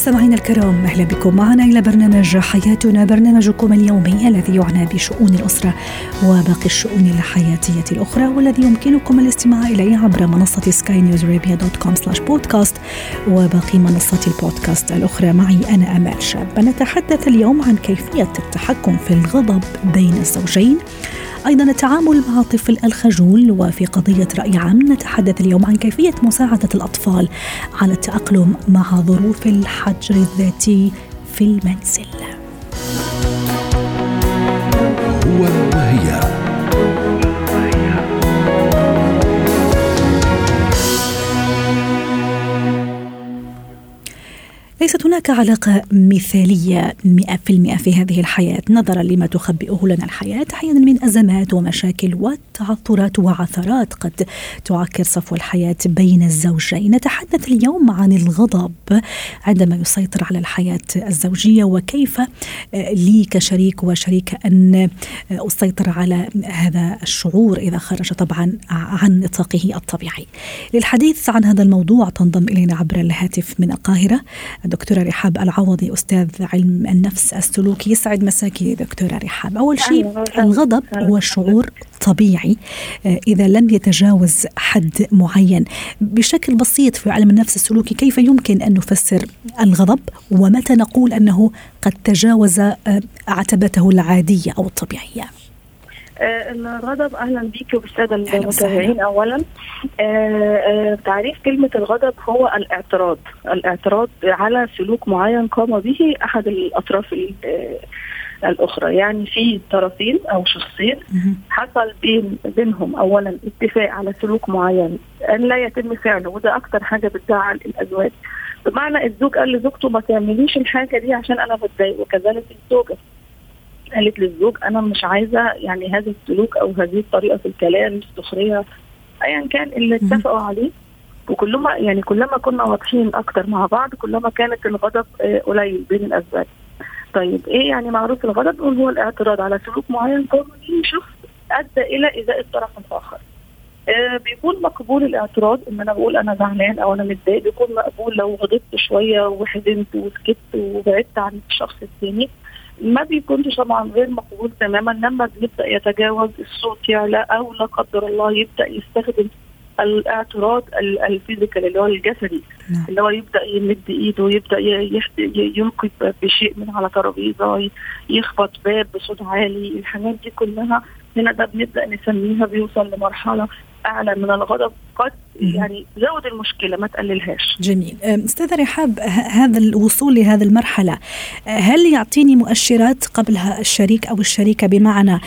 مستمعينا الكرام أهلا بكم. معنا إلى برنامج حياتنا برنامجكم اليومي الذي يعنى بشؤون الأسرة وباقي الشؤون الحياتية الأخرى والذي يمكنكم الاستماع إليه عبر منصة Sky News Arabia dot com slash podcast وباقي منصات البودكاست الأخرى. معي أنا آمال شاب. نتحدث اليوم عن كيفية التحكم في الغضب بين الزوجين. أيضا التعامل مع الطفل الخجول وفي قضية رأي عام نتحدث اليوم عن كيفية مساعدة الأطفال على التأقلم مع ظروف الحجر الذاتي في المنزل. هو وهي ليست هناك علاقة مثالية 100% في هذه الحياة. نظرا لما تخبئه لنا الحياة أحيانا من أزمات ومشاكل وتعثرات وعثرات قد تعكر صفو الحياة بين الزوجين. نتحدث اليوم عن الغضب عندما يسيطر على الحياة الزوجية وكيف لي كشريك وشريكة أن أسيطر على هذا الشعور إذا خرج طبعا عن نطاقه الطبيعي. للحديث عن هذا الموضوع تنضم إلينا عبر الهاتف من القاهرة الدكتورة رحاب العوضي أستاذ علم النفس السلوكي. يسعد مساكي دكتورة رحاب. أول شيء الغضب هو شعور طبيعي إذا لم يتجاوز حد معين. بشكل بسيط في علم النفس السلوكي كيف يمكن أن نفسر الغضب؟ ومتى نقول أنه قد تجاوز عتبته العادية أو الطبيعية؟ الغضب أهلا بيك وبالسادة المتابعين اولا. آه تعريف كلمة الغضب هو الاعتراض. الاعتراض على سلوك معين قام به أحد الأطراف الأخرى. يعني في طرفين أو شخصين حصل بين بينهم اولا اتفاق على سلوك معين. إن لا يتم فعله وده أكتر حاجة بتزعل الأزواج. بمعنى الزوج قال لزوجته ما تعمليش الحاجة دي عشان أنا بتضايق وكذلك الزوجه قالت للزوج أنا مش عايزة يعني هذا السلوك أو هذه الطريقة في الكلام السخرية. ايا كان اللي اتفقوا عليه. وكلما يعني كلما كنا واضحين أكتر مع بعض كلما كانت الغضب قليل بين الأزواج. طيب إيه يعني معروف الغضب؟ هو الاعتراض على سلوك معين. به شخص أدى إلى ايذاء الطرف الآخر. آه بيكون مقبول الاعتراض إن أنا بقول أنا زعلان أو أنا متضايق. بيكون مقبول لو غضبت شوية وحزنت وسكت وبعدت عن الشخص الثاني ما بيكونش طبعا غير مقبول تماما لما بيبدا يتجاوز الصوت يعلى أو لا قدر الله يبدأ يستخدم الاعتراض الفيزيكال اللي هو الجسدي نعم. اللي هو يبدأ يمد إيده يبدأ يلقي بشيء من على ترابيزة يخبط باب بصوت عالي الحاجات دي كلها هنا بنبدا نسميها بيوصل لمرحلة أعلى من الغضب قد يعني زود المشكلة ما تقللهاش. جميل، أستاذة رحاب هذا الوصول لهذه المرحلة هل يعطيني مؤشرات قبلها الشريك أو الشريكة بمعنى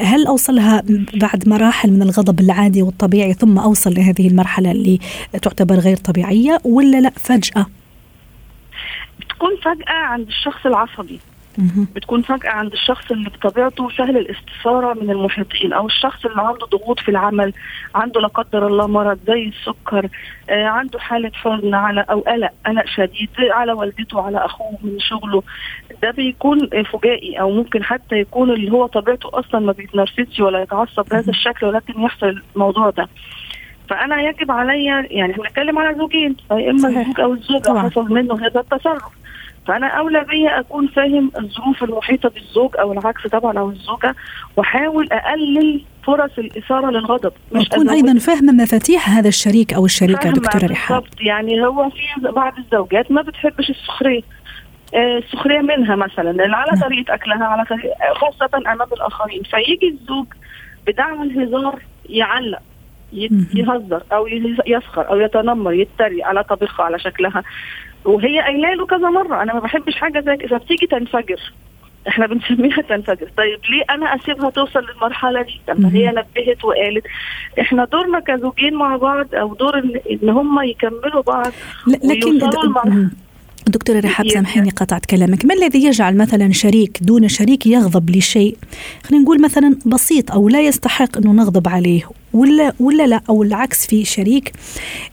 هل أوصلها بعد مراحل من الغضب العادي والطبيعي ثم أوصل لهذه المرحلة اللي تعتبر غير طبيعية ولا لا فجأة؟ بتكون فجأة عند الشخص العصبي. بتكون فجأة عند الشخص اللي بطبيعته سهل الاستثارة من المحيطين أو الشخص اللي عنده ضغوط في العمل عنده لا قدر الله مرض زي السكر آه عنده حالة حزن على أو قلق قلق شديد على والدته على أخوه من شغله. ده بيكون فجائي أو ممكن حتى يكون اللي هو طبيعته أصلا ما بيتنرفزش ولا يتعصب بهذا الشكل ولكن يحصل الموضوع ده. فأنا يجب عليا يعني إحنا بنتكلم على زوجين يا إما الزوج أو الزوجة حصل منه هذا التصرف. فأنا أولى بيا أكون فاهم الظروف المحيطة بالزوج أو العكس طبعا أو الزوجة وأحاول أقلل فرص الإثارة للغضب. مش تكون أيضا فاهمة مفاتيح هذا الشريك أو الشريكة دكتورة رحاب يعني هو في بعض الزوجات ما بتحبش السخرية. السخرية منها مثلا لأن على طريقة أكلها على طريقة خاصة أمام الآخرين. فيجي الزوج بدعم الهزار يعلق يهزر أو يسخر أو يتنمر يتريق على طبيخها على شكلها. وهي قايلة له كذا مرة أنا ما بحبش حاجة زي كده فبتيجي تنفجر. إحنا بنسميها تنفجر. طيب ليه أنا أسيبها توصل للمرحلة دي؟ لما هي نبهت وقالت إحنا دورنا كزوجين مع بعض أو دور إن, إن هم يكملوا بعض لكن دكتورة رحاب سامحيني قطعت كلامك. ما الذي يجعل مثلا شريك دون شريك يغضب لشيء؟ خلينا نقول مثلا بسيط أو لا يستحق أنه نغضب عليه ولا ولا لا أو العكس في شريك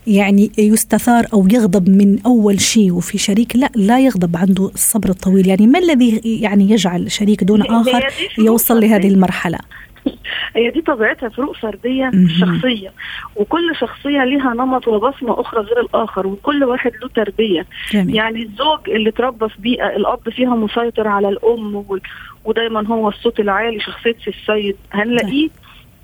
يعني يستثار أو يغضب من أول شيء وفي شريك لا لا يغضب عنده الصبر الطويل. يعني ما الذي يعني يجعل شريك دون آخر يوصل لهذه المرحلة؟ هي دي طبيعتها فروق فردية شخصية. وكل شخصية ليها نمط وبصمة أخرى غير الآخر وكل واحد له تربية. جميل. يعني الزوج اللي اتربى في بيئة الأب فيها مسيطر على الأم ودايما هو الصوت العالي شخصية السيد. هنلاقيه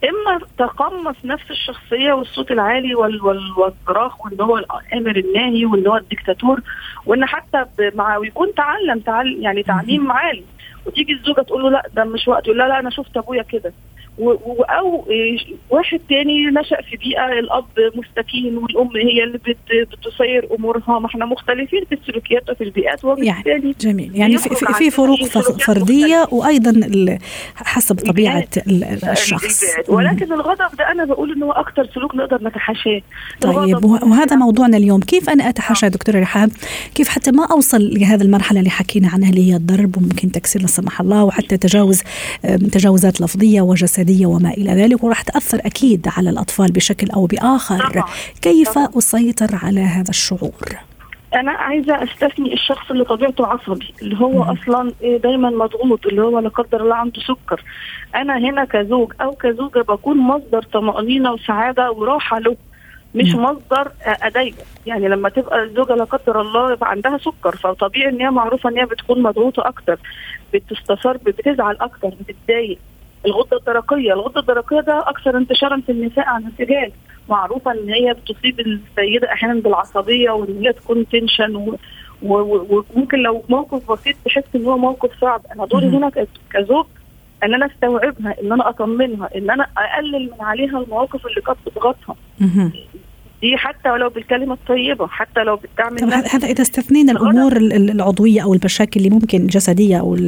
إما تقمص نفس الشخصية والصوت العالي والصراخ وإن هو الأمر الناهي وإن هو الدكتاتور وإن حتى مع ويكون تعلم تعلم يعني تعليم عالي. وتيجي الزوجة تقول له لا ده مش وقت يقول لا لا أنا شفت أبويا كده. أو واحد تاني نشأ في بيئة الأب مستكين والأم هي اللي بت بتسير أمورها ما إحنا مختلفين في السلوكيات وفي البيئات وبالتالي يعني جميل. يعني في, في فروق فردية وأيضا حسب طبيعة الشخص. ولكن الغضب ده أنا بقول إنه هو سلوك نقدر نتحاشاه. طيب وهذا موضوعنا اليوم. كيف أنا أتحاشى دكتورة رحاب؟ كيف حتى ما أوصل لهذه المرحلة اللي حكينا عنها اللي هي الضرب وممكن تكسير لا سمح الله وحتى تجاوز تجاوزات لفظية وجسدية. الجسدية وما إلى ذلك وراح تأثر أكيد على الأطفال بشكل أو بآخر طبعا. كيف طبعا. أسيطر على هذا الشعور؟ أنا عايزة أستثني الشخص اللي طبيعته عصبي اللي هو مم. أصلا دايما مضغوط اللي هو لا قدر الله عنده سكر أنا هنا كزوج أو كزوجة بكون مصدر طمأنينة وسعادة وراحة له مش. مصدر اضايقه يعني لما تبقى الزوجة لا قدر الله يبقى عندها سكر فطبيعي إن هي معروفة إن هي بتكون مضغوطة أكتر بتستثار بتزعل أكتر بتتضايق الغدة الدرقية، الغدة الدرقية ده أكثر انتشارا في النساء عن الرجال، معروفة إن هي بتصيب السيدة أحيانا بالعصبية وإن هي تكون تنشن وممكن لو موقف بسيط تحس إن هو موقف صعب، أنا دوري هنا كزوج إن أنا أستوعبها إن أنا أطمنها إن أنا أقلل من عليها المواقف اللي قد تضغطها دي حتى ولو بالكلمة الطيبة حتى لو بالدعم هذا إذا استثنينا الأمور العضوية أو المشاكل اللي ممكن الجسدية أو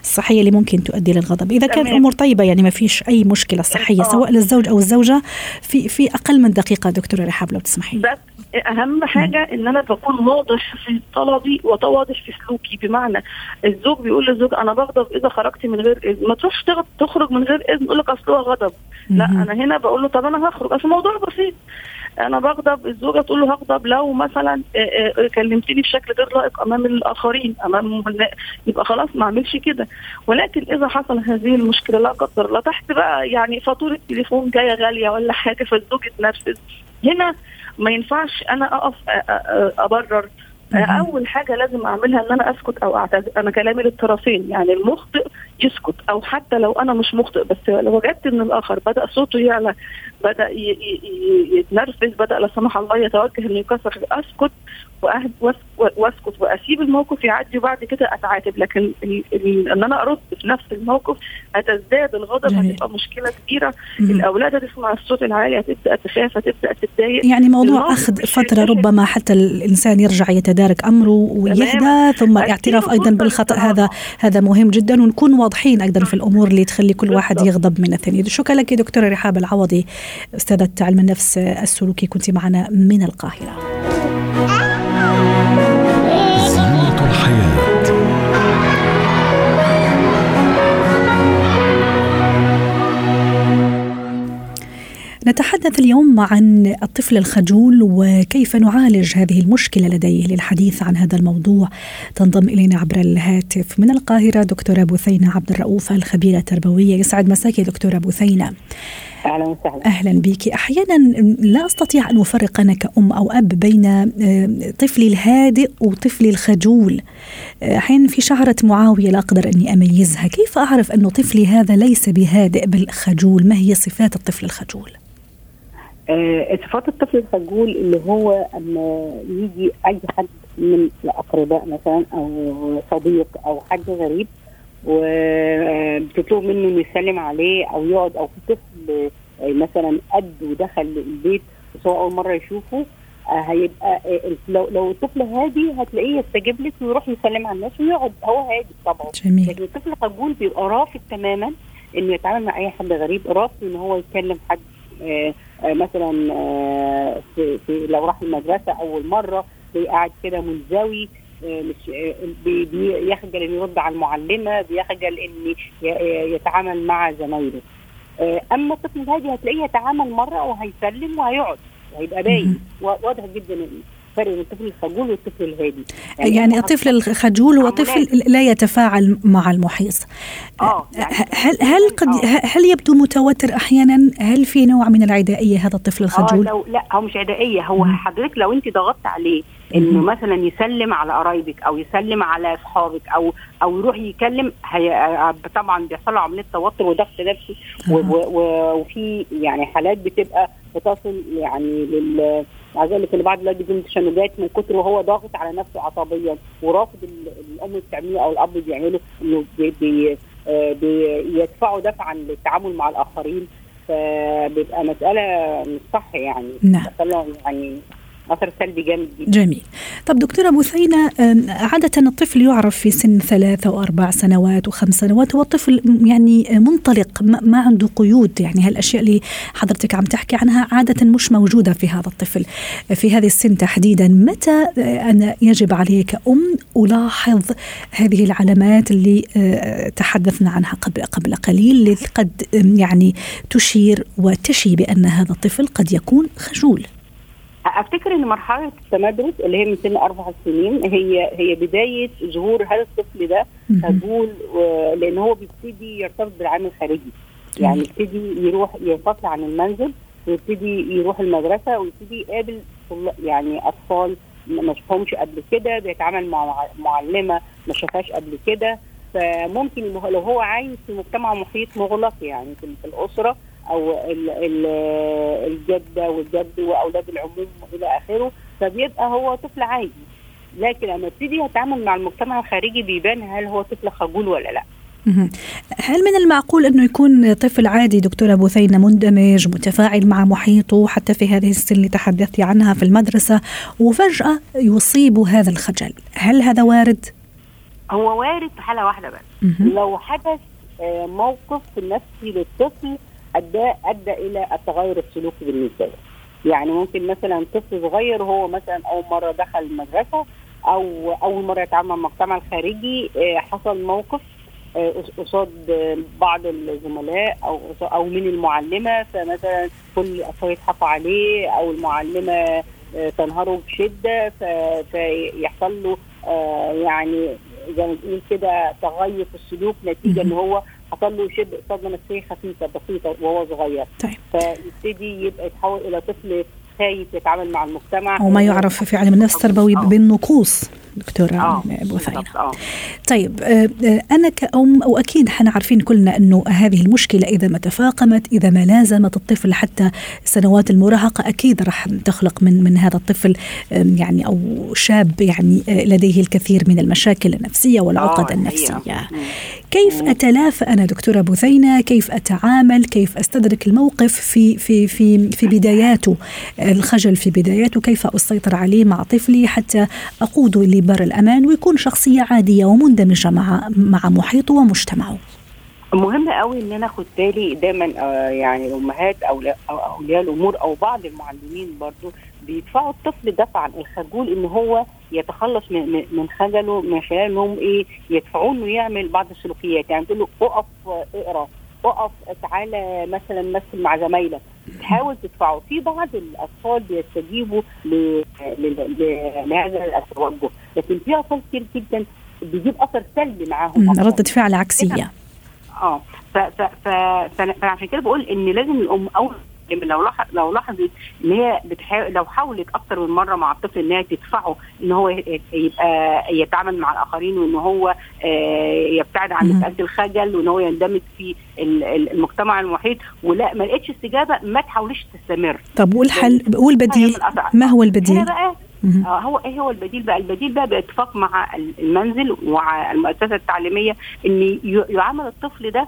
الصحية اللي ممكن تؤدي للغضب؟ إذا كانت الأمور طيبة يعني ما فيش أي مشكلة صحية آه. سواء للزوج أو الزوجة في في أقل من دقيقة دكتورة رحاب لو تسمحي. بس أهم حاجة إن أنا بكون واضح في طلبي وواضح في سلوكي. بمعنى الزوج بيقول للزوج أنا بغضب إذا خرجت من غير إذن. ما تروحش تخرج من غير إذن يقول لك أصل هو غضب. لا أنا هنا بقول له طب أنا هخرج. أصل الموضوع بسيط. أنا بغضب الزوجة تقول له هغضب لو مثلا آه، آه، كلمتني بشكل غير لائق أمام الآخرين أمام يبقى خلاص ما أعملش كده. ولكن إذا حصل هذه المشكلة لا قدر الله تحت بقى يعني فاتورة تليفون جاية غالية ولا حاجة فالزوج اتنرفز هنا ما ينفعش أنا أقف آه، أبرر. أول حاجة لازم أعملها إن أنا أسكت أو اعتذر أنا كلامي للطرفين يعني المخطئ يسكت أو حتى لو أنا مش مخطئ بس لو وجدت إن الآخر بدأ صوته يعلى بدأ يتنرفز بدأ لا سمح الله يتوجه انه يكسر أسكت وأسكت وأسيب الموقف يعدي وبعد كده أتعاتب. لكن إن أنا أرد في نفس الموقف هتزداد الغضب هتبقى مشكلة كبيرة. مم. الأولاد هتسمع الصوت العالي هتبدأ تخاف هتبدأ تتضايق. يعني موضوع أخذ فترة ربما حتى الإنسان يرجع يتدارك أمره ويهدى ثم الاعتراف أيضا بالخطأ. هذا هذا مهم جدا. ونكون واضحين أيضا في الأمور اللي تخلي كل واحد يغضب من الثاني. شكرا لك دكتورة رحاب العوضي أستاذة علم النفس السلوكي. كنت معنا من القاهرة. نتحدث اليوم عن الطفل الخجول وكيف نعالج هذه المشكلة لديه للحديث عن هذا الموضوع. تنضم إلينا عبر الهاتف من القاهرة دكتوره بثينه عبد الرؤوف الخبيرة التربوية. يسعد مساك دكتوره بثينه أهلا وسهلا. أهلا بك. أحيانا لا أستطيع أن أفرق أنا كأم أو أب بين آه، طفلي الهادئ وطفلي الخجول. آه، أحيانا في شعرة معاوية لا أقدر أني أميزها. كيف أعرف انه طفلي هذا ليس بهادئ بل خجول؟ ما هي صفات الطفل الخجول؟ آه، صفات الطفل الخجول اللي هو أما يجي أي حد من الأقرباء مثلا أو صديق أو حد غريب وبتطلب منه إنه يسلم عليه أو يقعد أو في طفل آه، مثلا قد ودخل البيت بس هو أول مرة يشوفه آه، هيبقى لو لو الطفل هادي هتلاقيه يستجيب لك ويروح يسلم على الناس ويقعد هو هادي طبعا. جميل. لكن الطفل الخجول بيبقى رافض تماما إنه يتعامل مع أي حد غريب رافض إن هو يتكلم حد آه، آه، مثلا آه، في, في لو راح المدرسة أول مرة قاعد كده منزوي آه، مش آه، بي- بيخجل إنه يرد على المعلمة بيخجل ان يتعامل مع زمايله. آه، أما الطفل الهادي هتلاقيه يتعامل مرة وهيسلم وهيقعد وهيبقى باين. واضح جدا الفرق بين الطفل الخجول والطفل الهادي يعني هم الطفل الخجول هو طفل لا يتفاعل مع المحيط آه يعني هل هل قد آه. هل يبدو متوتر أحيانا هل في نوع من العدائية هذا الطفل آه الخجول لو لا هو مش عدائية هو. حضرتك لو أنت ضغطت عليه إنه. مثلا يسلم على قرايبك أو يسلم على اصحابك أو أو يروح يكلم هي طبعا بيحصل له عملية توتر وضغط نفسي آه. وفي يعني حالات بتبقى بتصل يعني لل عايز أقول لك ان بعض الولاد بيجيلهم تشنجات من كتر وهو ضاغط على نفسه عصبيا ورافض ال- الام بتعمله أو الأب بيعمله إنه بي بي آه، دفعا للتعامل مع الآخرين فبيبقى مسألة مش صح يعني نعم. يعني اثر سلبي جامد جدا. جميل. طب دكتورة بثينة أم، عادة الطفل يعرف في سن ثلاثة وأربع سنوات وخمس سنوات هو طفل م- يعني منطلق ما عنده قيود يعني هالأشياء اللي حضرتك عم تحكي عنها عادة مش موجودة في هذا الطفل في هذه السن تحديدا. متى أنا يجب علي كأم ألاحظ هذه العلامات اللي تحدثنا عنها قبل قبل قليل اللي قد يعني تشير وتشي بأن هذا الطفل قد يكون خجول؟ أفتكر إن مرحلة التمدرس اللي هي من سن أربع سنين هي هي بداية ظهور هذا الطفل ده. خجول لأن هو بيبتدي يرتبط بالعالم الخارجي. يعني يبتدي يروح ينفصل عن المنزل ويبتدي يروح المدرسة ويبتدي يقابل يعني أطفال ما شافهمش قبل كده بيتعامل مع مع- معلمة ما شافهاش قبل كده. فممكن لو هو عايش في مجتمع محيط مغلق يعني في الأسرة أو ال- ال- الجدة والجد وأولاد العموم إلى آخره فبيبقى هو طفل عادي لكن لما يبتدي يتعامل مع المجتمع الخارجي بيبان هل هو طفل خجول ولا لأ. هل من المعقول إنه يكون طفل عادي دكتوره بثينه مندمج متفاعل مع محيطه حتى في هذه السن اللي تحدثتي عنها في المدرسة وفجأة يصيب هذا الخجل، هل هذا وارد؟ هو وارد في حالة واحدة بس. لو حدث آه، موقف نفسي للطفل ادى أدى إلى التغير السلوكي بالنسبة له. يعني ممكن مثلا طفل صغير وهو مثلا أول مرة دخل المدرسة أو أول مرة يتعامل مع المجتمع الخارجي آه، حصل موقف آه، قص- قصاد آه، بعض الزملاء أو أو من المعلمة. فمثلا كل الاطفال يضحكوا عليه أو المعلمة تنهره بشدة. فيحصل له يعني زي ما بنقول كده تغير في السلوك نتيجة إن هو حصل له شبه صدمه نفسيه خفيفه بسيطة وهو صغير طيب. فيبتدي يبقى يتحول إلى طفل خايف يتعامل مع المجتمع أو ما يعرف في علم النفس التربوي آه. بالنقوص آه بثينه. بالضبط، آه طيب آه، آه، أنا كأم وأكيد إحنا عارفين كلنا أنه هذه المشكلة إذا ما تفاقمت إذا ما لازمت الطفل حتى سنوات المراهقة أكيد راح تخلق من من هذا الطفل يعني أو شاب يعني آه، لديه الكثير من المشاكل النفسية والعقد آه، النفسية. كيف. أتلافى أنا دكتورة بثينة كيف أتعامل كيف أستدرك الموقف في في في في بداياته الخجل في بداياته كيف أسيطر عليه مع طفلي حتى أقوده لبر الأمان ويكون شخصية عادية ومندمجة مع مع محيطه ومجتمعه. مهم قوي إن أنا أخد بالي دايما آه يعني الامهات أو أولياء الأمور أو بعض المعلمين برضو بيدفعوا الطفل دفعا الخجول إن هو يتخلص من من- خجله من خلال انهم إيه يدفعوه إنه يعمل بعض السلوكيات. يعني تقول له اقف اقرأ اقف تعالى مثلا مثل مع زمايلك. تحاول تدفعه في بعض الأطفال بيستجيبوا لهذا التوجه لكن في أطفال كتير جدا بيجيب أثر سلبي معاهم. ردة فعل عكسية آه فعشان كده بقول إن لازم الأم أول لو لاحظ لو لاحظت إن هي بتحاول لو حاولت أكتر من مرة مع الطفل ان هي تدفعه إن هو يبقى يتعامل مع الآخرين وإن هو آه، يبتعد عن. مساله الخجل وإن هو يندمج في ال- ال- المجتمع المحيط ولا ما لقيتش استجابة ما تحاوليش تستمر طب والحل والبديل ما هو البديل؟ آه هو إيه هو البديل بقى؟ البديل بقى باتفاق مع المنزل ومع المؤسسة التعليمية إن يعامل الطفل ده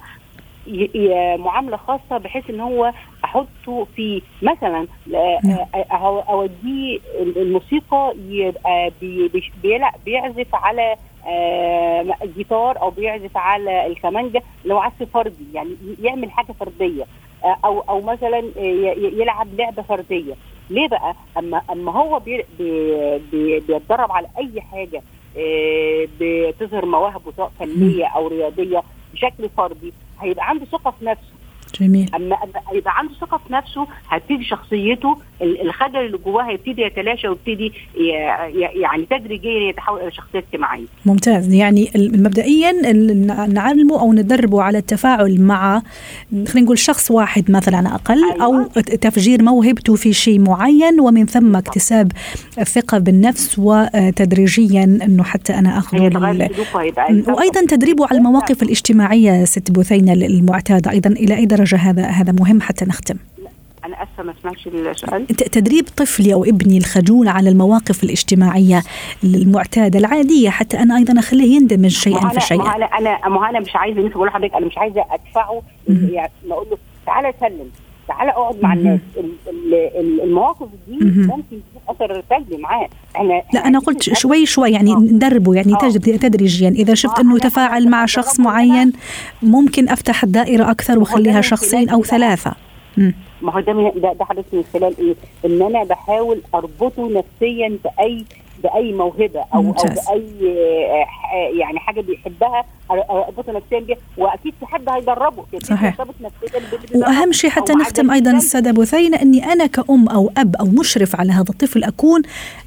معاملة خاصة بحيث إن هو أحطه في مثلا آه، أوديه الموسيقى يبقى بيلعب بيعزف على جيتار أو بيعزف على الكمانجة لو عزف فردي يعني يعمل حاجة فردية. أو أو مثلا يلعب لعبة فردية. ليه بقى؟ أما أما هو بي بي بي بيتدرب على أي حاجة بتظهر مواهبه سواء فنية أو رياضية بشكل فردي هيبقى عنده ثقة في نفسه. جميل. أما يبقى عنده ثقة في نفسه هتبتدي شخصيته ال- الخجل اللي جواه هيبتدي يتلاشى ويبتدي يعني تدريجيا يتحول إلى شخصية اجتماعية. ممتاز. يعني مبدئيا نعلمه أو ندربه على التفاعل مع خلينا نقول شخص واحد مثلا أقل أيوة. أو تفجير موهبته في شيء معين ومن ثم اكتساب الثقه بالنفس وتدريجيا إنه حتى أنا أخذ هيبقى وأيضا تدريبه على المواقف الاجتماعية ست بثينه المعتادة أيضا إلى أي درجة؟ هذا هذا مهم حتى نختم أنا أسفة ما سمعتش السؤال تدريب طفلي أو ابني الخجول على المواقف الاجتماعية المعتادة العادية حتى أنا أيضا أخليه يندمج شيئا ما أنا- ما فشيئا أنا أنا ما هو أنا مش عايزة لسه بقول لحضرتك أنا مش عايزة أدفعه مم. يعني أقول له تعالى سلم تعالى أقعد مع. الناس ال- ال- ال- المواقف دي مم. ممكن أثر سلبي معاه إحنا لا أنا قلت شوي شوي يعني آه. ندربه يعني آه. تدريجيا إذا شفت آه، إنه أنا مع شخص. معين ممكن أفتح الدائرة أكثر وأخليها شخصين أو. ثلاثة مم. ما هو ده, ده حدث من خلال إيه؟ إن أنا بحاول أربطه نفسيا بأي بأي موهبة أو أو ممتاز. بأي آه، ح- يعني حاجة بيحبها اربطه نفسيا بيها وأكيد في حد هيدربه صحيح. وأهم شيء حتى نختم أيضا الإنسان. الساده بثينه إني أنا كأم أو أب أو مشرف على هذا الطفل أكون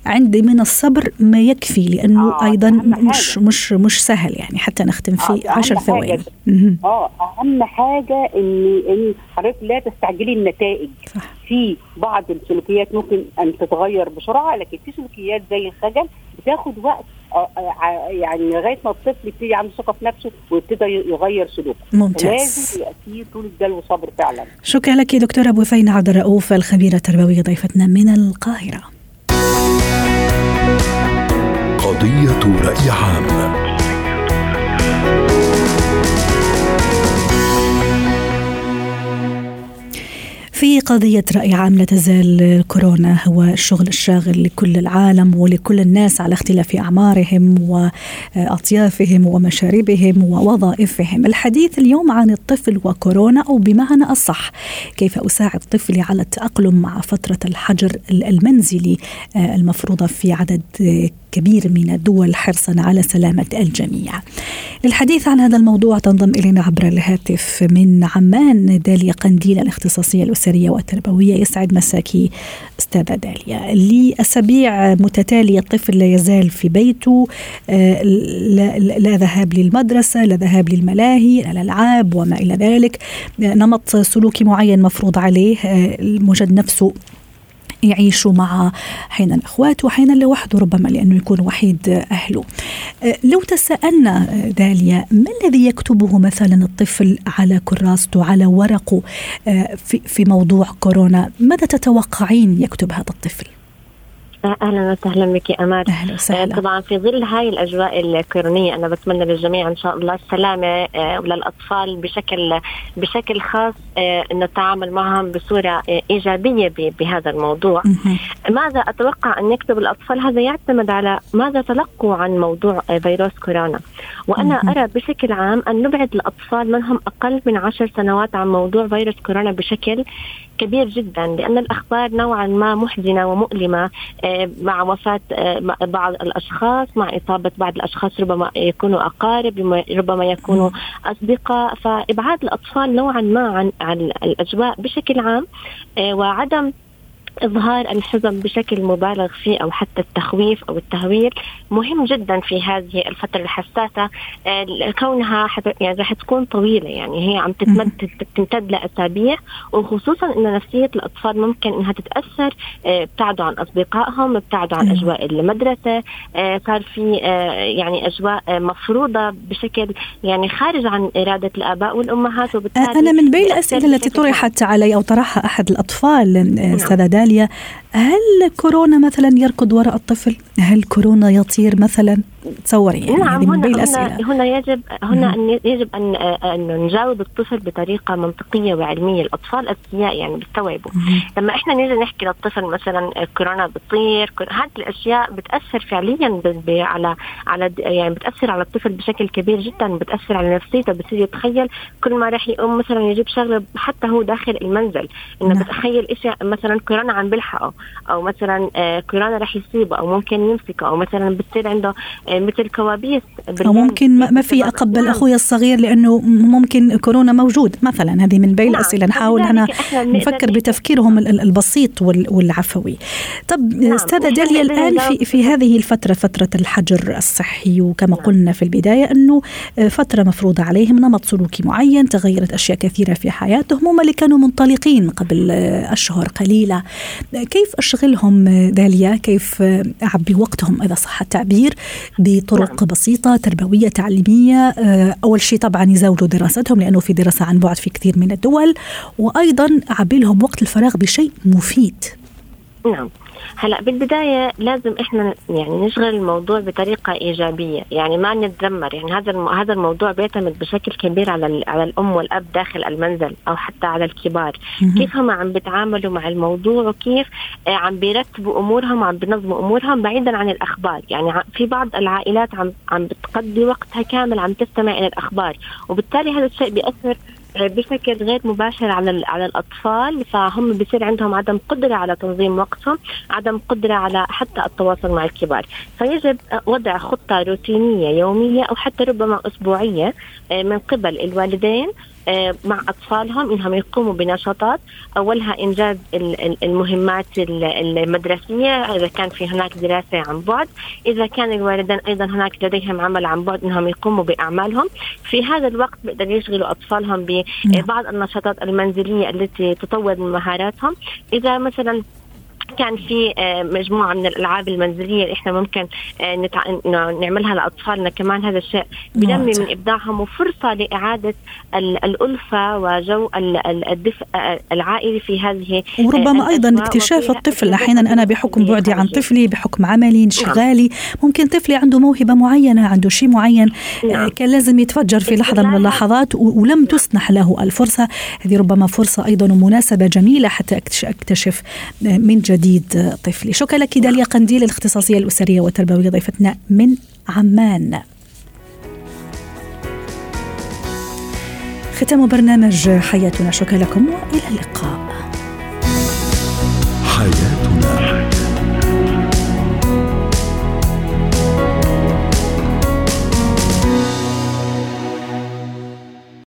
عندي من الصبر ما يكفي لأنه آه، أيضا مش حاجة. مش مش سهل يعني حتى نختم آه، في ده أهم عشر حاجة. ثواني. آه أهم حاجة ان إن حضرتك لا تستعجلي النتائج صح في بعض السلوكيات ممكن أن تتغير بسرعة لكن في سلوكيات زي الخجل بتاخد وقت آه، آه، يعني لغاية ما الطفل يبتدي عنده ثقة في نفسه ويبتدي يغير سلوكه. ممتاز. لازم يبقى في طول بال وصبر فعلا. شكرا لك دكتورة بثينة عبد الرؤوف الخبيرة التربوية ضيفتنا من القاهرة. قضية رأي عام. في قضية رأي عام لا تزال كورونا هو الشغل الشاغل لكل العالم ولكل الناس على اختلاف أعمارهم وأطيافهم ومشاربهم ووظائفهم. الحديث اليوم عن الطفل وكورونا أو بمعنى أصح كيف أساعد طفلي على التأقلم مع فترة الحجر المنزلي المفروضة في عدد كبير من الدول حرصا على سلامة الجميع. للحديث عن هذا الموضوع تنضم إلينا عبر الهاتف من عمان داليا قنديل الاختصاصية الأسرية والتربوية يسعد مساكي أستاذة داليا. لأسابيع متتالية الطفل لا يزال في بيته آه، لا, ذهاب للمدرسة لا ذهاب للملاهي لا الألعاب وما إلى ذلك. آه، نمط سلوكي معين مفروض عليه آه، الموجد نفسه يعيشوا مع أحيانا اخواته واحيانا لوحده ربما لأنه يكون وحيد أهله. أه، لو تساءلنا أه، داليا ما الذي يكتبه مثلا الطفل على كراسته على ورقه أه، في موضوع كورونا، ماذا تتوقعين يكتب هذا الطفل؟ أهلا وسهلا بك أمان أهلا وسهلا. طبعا في ظل هاي الأجواء الكورونيه أنا بتمنى للجميع إن شاء الله السلامة آه، وللأطفال بشكل بشكل خاص آه، إنه التعامل معهم بصورة آه، إيجابية بهذا الموضوع. ماذا أتوقع أن يكتب الأطفال هذا يعتمد على ماذا تلقوا عن موضوع آه، فيروس كورونا وأنا. أرى بشكل عام أن نبعد الأطفال منهم أقل من عشر سنوات عن موضوع فيروس كورونا بشكل كبير جدا لأن الأخبار نوعا ما محزنة ومؤلمة آه، مع وفاة آه، بعض الأشخاص مع إصابة بعض الأشخاص ربما يكونوا أقارب ربما- يكونوا أصدقاء. فإبعاد الأطفال نوعا ما عن الأجواء بشكل عام آه، وعدم إظهار الحزن بشكل مبالغ فيه أو حتى التخويف أو التهويل مهم جدا في هذه الفترة الحساسة آه، كونها يعني رح تكون طويلة يعني هي عم تتمد تمتد لأسابيع وخصوصا أن نفسية الأطفال ممكن أنها تتأثر آه، ابتعدوا عن أصدقائهم ابتعدوا عن. أجواء المدرسة آه، صار في يعني أجواء مفروضة بشكل يعني خارج عن إرادة الآباء والأمهات وبالتالي أنا من بين الأسئلة التي. طرحت علي أو طرحها أحد الأطفال نعم. أستاذة داليا هل كورونا مثلا يركض وراء الطفل؟ هل كورونا يطير مثلا؟ تصوري يعني نعم هنا هنا, الأسئلة هنا يجب هنا أن يجب ان أن نجاوب الطفل بطريقة منطقية وعلمية، الأطفال أذكياء يعني بيستوعبوا،. لما إحنا نيجي نحكي للطفل مثلا كورونا بتطير، هذه الأشياء بتأثر فعليا على على يعني بتأثر على الطفل بشكل كبير جدا، بتأثر على نفسيته، بصير يتخيل كل ما راح يقوم مثلا يجيب شغلة حتى هو داخل المنزل، إنه نعم. بتخيل شيء مثلا كورونا عم بيلحقه، أو مثلا آه، كورونا رح يصيبه أو ممكن يمسكه أو مثلا بتصير عنده آه، مثل كوابيس أو ممكن ما في اقبل نعم. أخوي الصغير لأنه ممكن كورونا موجود مثلا هذه من بين نعم. الأسئلة نحاول هنا نفكر بتفكيرهم البسيط والعفوي طب نعم. أستاذة داليا الآن في في هذه الفترة فترة الحجر الصحي وكما. قلنا في البداية أنه فترة مفروضة عليهم نمط سلوكي معين تغيرت أشياء كثيرة في حياتهم هم اللي كانوا منطلقين قبل أشهر قليلة كيف أشغلهم داليا كيف اعبي وقتهم إذا صح التعبير بطرق نعم. بسيطة تربوية تعليمية أول شيء طبعا يزوجوا دراستهم لأنه في دراسة عن بعد في كثير من الدول وأيضا اعبي لهم وقت الفراغ بشيء مفيد نعم هلا بالبداية لازم إحنا يعني نشغل الموضوع بطريقة إيجابية. يعني ما نتذمر. يعني هذا هذا الموضوع بيعتمد بشكل كبير على على الأم والأب داخل المنزل أو حتى على الكبار. كيف هم عم بيتعاملوا مع الموضوع وكيف آه، عم بيرتبوا أمورهم وعم بينظموا أمورهم بعيدا عن الأخبار. يعني في بعض العائلات عم عم بتقضي وقتها كامل عم تستمع إلى الأخبار. وبالتالي هذا الشيء بيأثر بشكل غير مباشر على على الأطفال فهم بصير عندهم عدم قدرة على تنظيم وقتهم، عدم قدرة على حتى التواصل مع الكبار، فيجب وضع خطة روتينية يومية أو حتى ربما أسبوعية آه، من قبل الوالدين مع أطفالهم إنهم يقوموا بنشاطات. أولها إنجاز المهمات المدرسية إذا كان في هناك دراسة عن بعد. إذا كان الوالدين أيضا هناك لديهم عمل عن بعد إنهم يقوموا بأعمالهم. في هذا الوقت بيقدروا يشغلوا أطفالهم ببعض النشاطات المنزلية التي تطور من مهاراتهم. إذا مثلا كان في آه، مجموعة من الألعاب المنزلية اللي إحنا ممكن آه، نتع... نعملها لأطفالنا كمان. هذا الشيء بنمي من إبداعهم وفرصة لإعادة الألفة وجو الدفء آه، العائلي في هذه وربما أيضا اكتشاف الطفل أحيانا أنا بحكم بعدي عن طفلي بحكم عملي انشغالي. نعم. ممكن طفلي عنده موهبة معينة عنده شيء معين نعم. كان لازم يتفجر في لحظة من اللحظات ولم تسنح له الفرصة. هذه ربما فرصة أيضا ومناسبه جميلة حتى اكتشف من جديد. جديد طفلي. شكرا لك داليا قنديل الاختصاصية الأسرية والتربوية ضيفتنا من عمان. ختام برنامج حياتنا. شكرا لكم وإلى اللقاء.